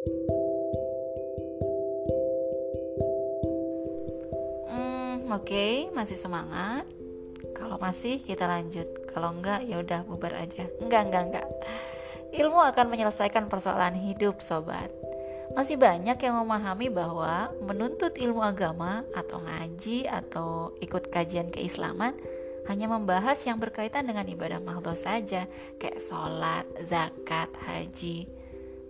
Hmm, oke, okay, masih semangat. Kalau masih kita lanjut. Kalau enggak ya udah bubar aja. Enggak, enggak, enggak. Ilmu akan menyelesaikan persoalan hidup, sobat. Masih banyak yang memahami bahwa menuntut ilmu agama atau ngaji atau ikut kajian keislaman hanya membahas yang berkaitan dengan ibadah mahdoh saja, kayak sholat, zakat, haji.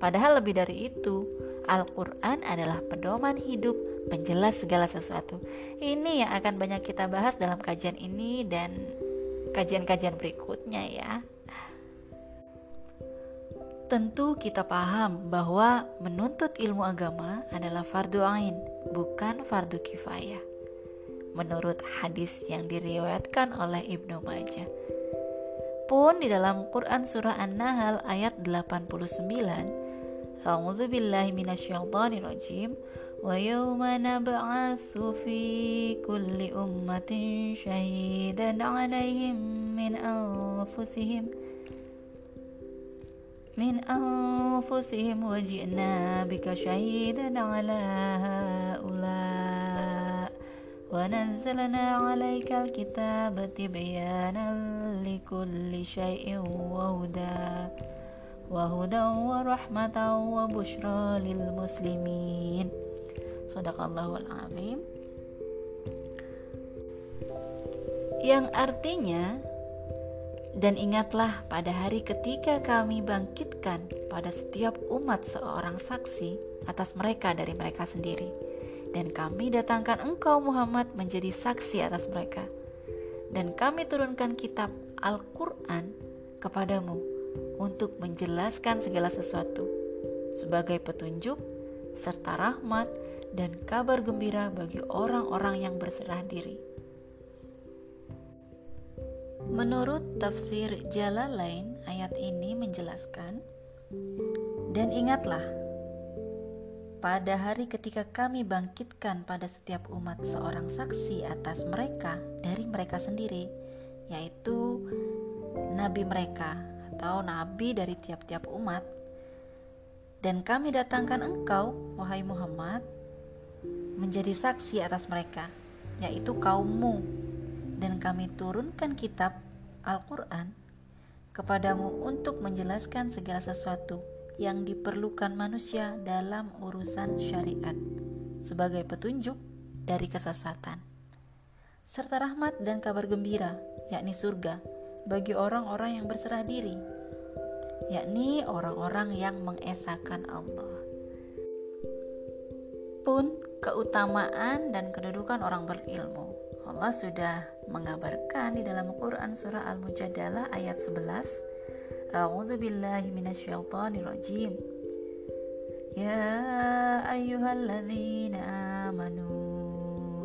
Padahal lebih dari itu, Al-Quran adalah pedoman hidup, penjelas segala sesuatu. Ini yang akan banyak kita bahas dalam kajian ini dan kajian-kajian berikutnya ya. Tentu kita paham bahwa menuntut ilmu agama adalah fardu ain, bukan fardu kifayah. Menurut hadis yang diriwayatkan oleh Ibnu Majah. Pun di dalam Quran surah An-Nahl ayat 89 أعوذ بالله من الشيطان الرجيم. ويوم نبعث في كل أمة شهيدا عليهم من أنفسهم من أنفسهم وجئنا بك شهيدا على هؤلاء. ونزلنا عليك الكتاب تبيانا لكل شيء وهدى. وهدى ورحمة وبشرى للمسلمين صدق الله العظيم yang artinya dan ingatlah pada hari ketika kami bangkitkan pada setiap umat seorang saksi atas mereka dari mereka sendiri dan kami datangkan engkau Muhammad menjadi saksi atas mereka dan kami turunkan kitab Al-Quran kepadamu untuk menjelaskan segala sesuatu sebagai petunjuk serta rahmat dan kabar gembira bagi orang-orang yang berserah diri. Menurut tafsir Jalalain, ayat ini menjelaskan, "Dan ingatlah, pada hari ketika kami bangkitkan pada setiap umat seorang saksi atas mereka dari mereka sendiri, yaitu nabi mereka atau nabi dari tiap-tiap umat. Dan kami datangkan engkau, wahai Muhammad, menjadi saksi atas mereka, yaitu kaummu. Dan kami turunkan kitab Al-Quran kepadamu untuk menjelaskan segala sesuatu yang diperlukan manusia dalam urusan syariat sebagai petunjuk dari kesesatan serta rahmat dan kabar gembira yakni surga bagi orang-orang yang berserah diri, yakni orang-orang yang mengesahkan Allah. Pun keutamaan dan kedudukan orang berilmu. Allah sudah mengabarkan di dalam Quran surah Al-Mujadalah ayat 11. A'udzu billahi rajim. Ya ayyuhalladzina amanu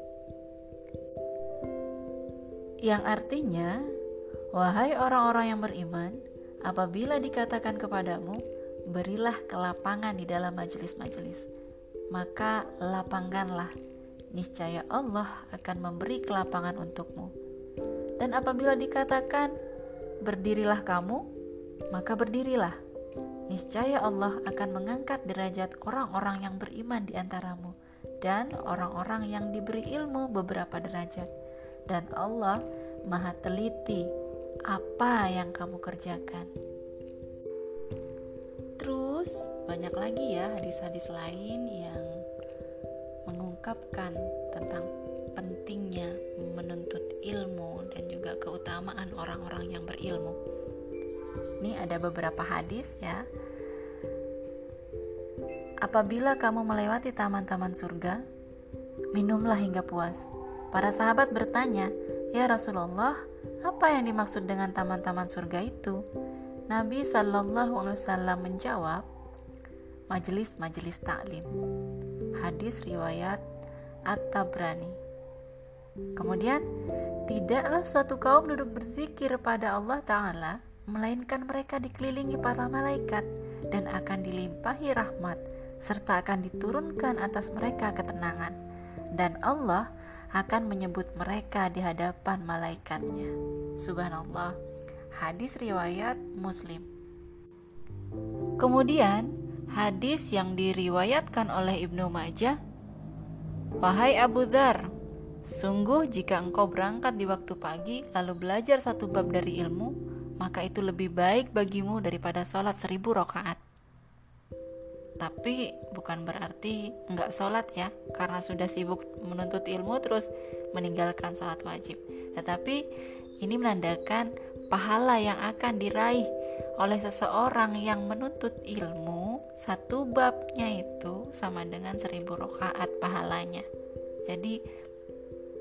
Yang artinya, "Wahai orang-orang yang beriman, apabila dikatakan kepadamu, berilah kelapangan di dalam majelis-majelis, maka lapangkanlah, niscaya Allah akan memberi kelapangan untukmu. Dan apabila dikatakan, berdirilah kamu, maka berdirilah, niscaya Allah akan mengangkat derajat orang-orang yang beriman di antaramu." dan orang-orang yang diberi ilmu beberapa derajat dan Allah Maha Teliti apa yang kamu kerjakan. Terus banyak lagi ya hadis-hadis lain yang mengungkapkan tentang pentingnya menuntut ilmu dan juga keutamaan orang-orang yang berilmu. Ini ada beberapa hadis ya. Apabila kamu melewati taman-taman surga, minumlah hingga puas Para sahabat bertanya, "Ya Rasulullah, apa yang dimaksud dengan taman-taman surga itu?" Nabi Shallallahu Alaihi Wasallam menjawab, majelis-majelis taklim. Hadis riwayat At-Tabrani. Kemudian, tidaklah suatu kaum duduk berzikir pada Allah Ta'ala, melainkan mereka dikelilingi para malaikat dan akan dilimpahi rahmat, serta akan diturunkan atas mereka ketenangan. Dan Allah akan menyebut mereka di hadapan malaikatnya. Subhanallah. Hadis riwayat Muslim. Kemudian, hadis yang diriwayatkan oleh Ibnu Majah, "Wahai Abu Dhar, sungguh jika engkau berangkat di waktu pagi lalu belajar satu bab dari ilmu, maka itu lebih baik bagimu daripada sholat seribu rakaat." Tapi bukan berarti enggak sholat ya, karena sudah sibuk menuntut ilmu terus meninggalkan sholat wajib. Tetapi ini menandakan pahala yang akan diraih oleh seseorang yang menuntut ilmu satu babnya itu sama dengan seribu rokaat pahalanya jadi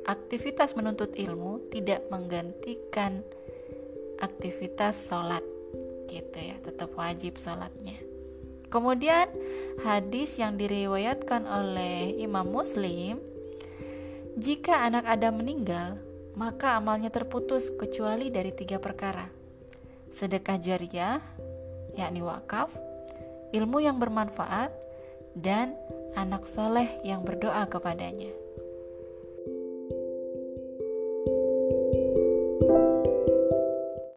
aktivitas menuntut ilmu tidak menggantikan aktivitas sholat gitu ya tetap wajib sholatnya kemudian hadis yang diriwayatkan oleh Imam Muslim jika anak Adam meninggal maka amalnya terputus kecuali dari tiga perkara sedekah jariah, yakni wakaf, ilmu yang bermanfaat, dan anak soleh yang berdoa kepadanya.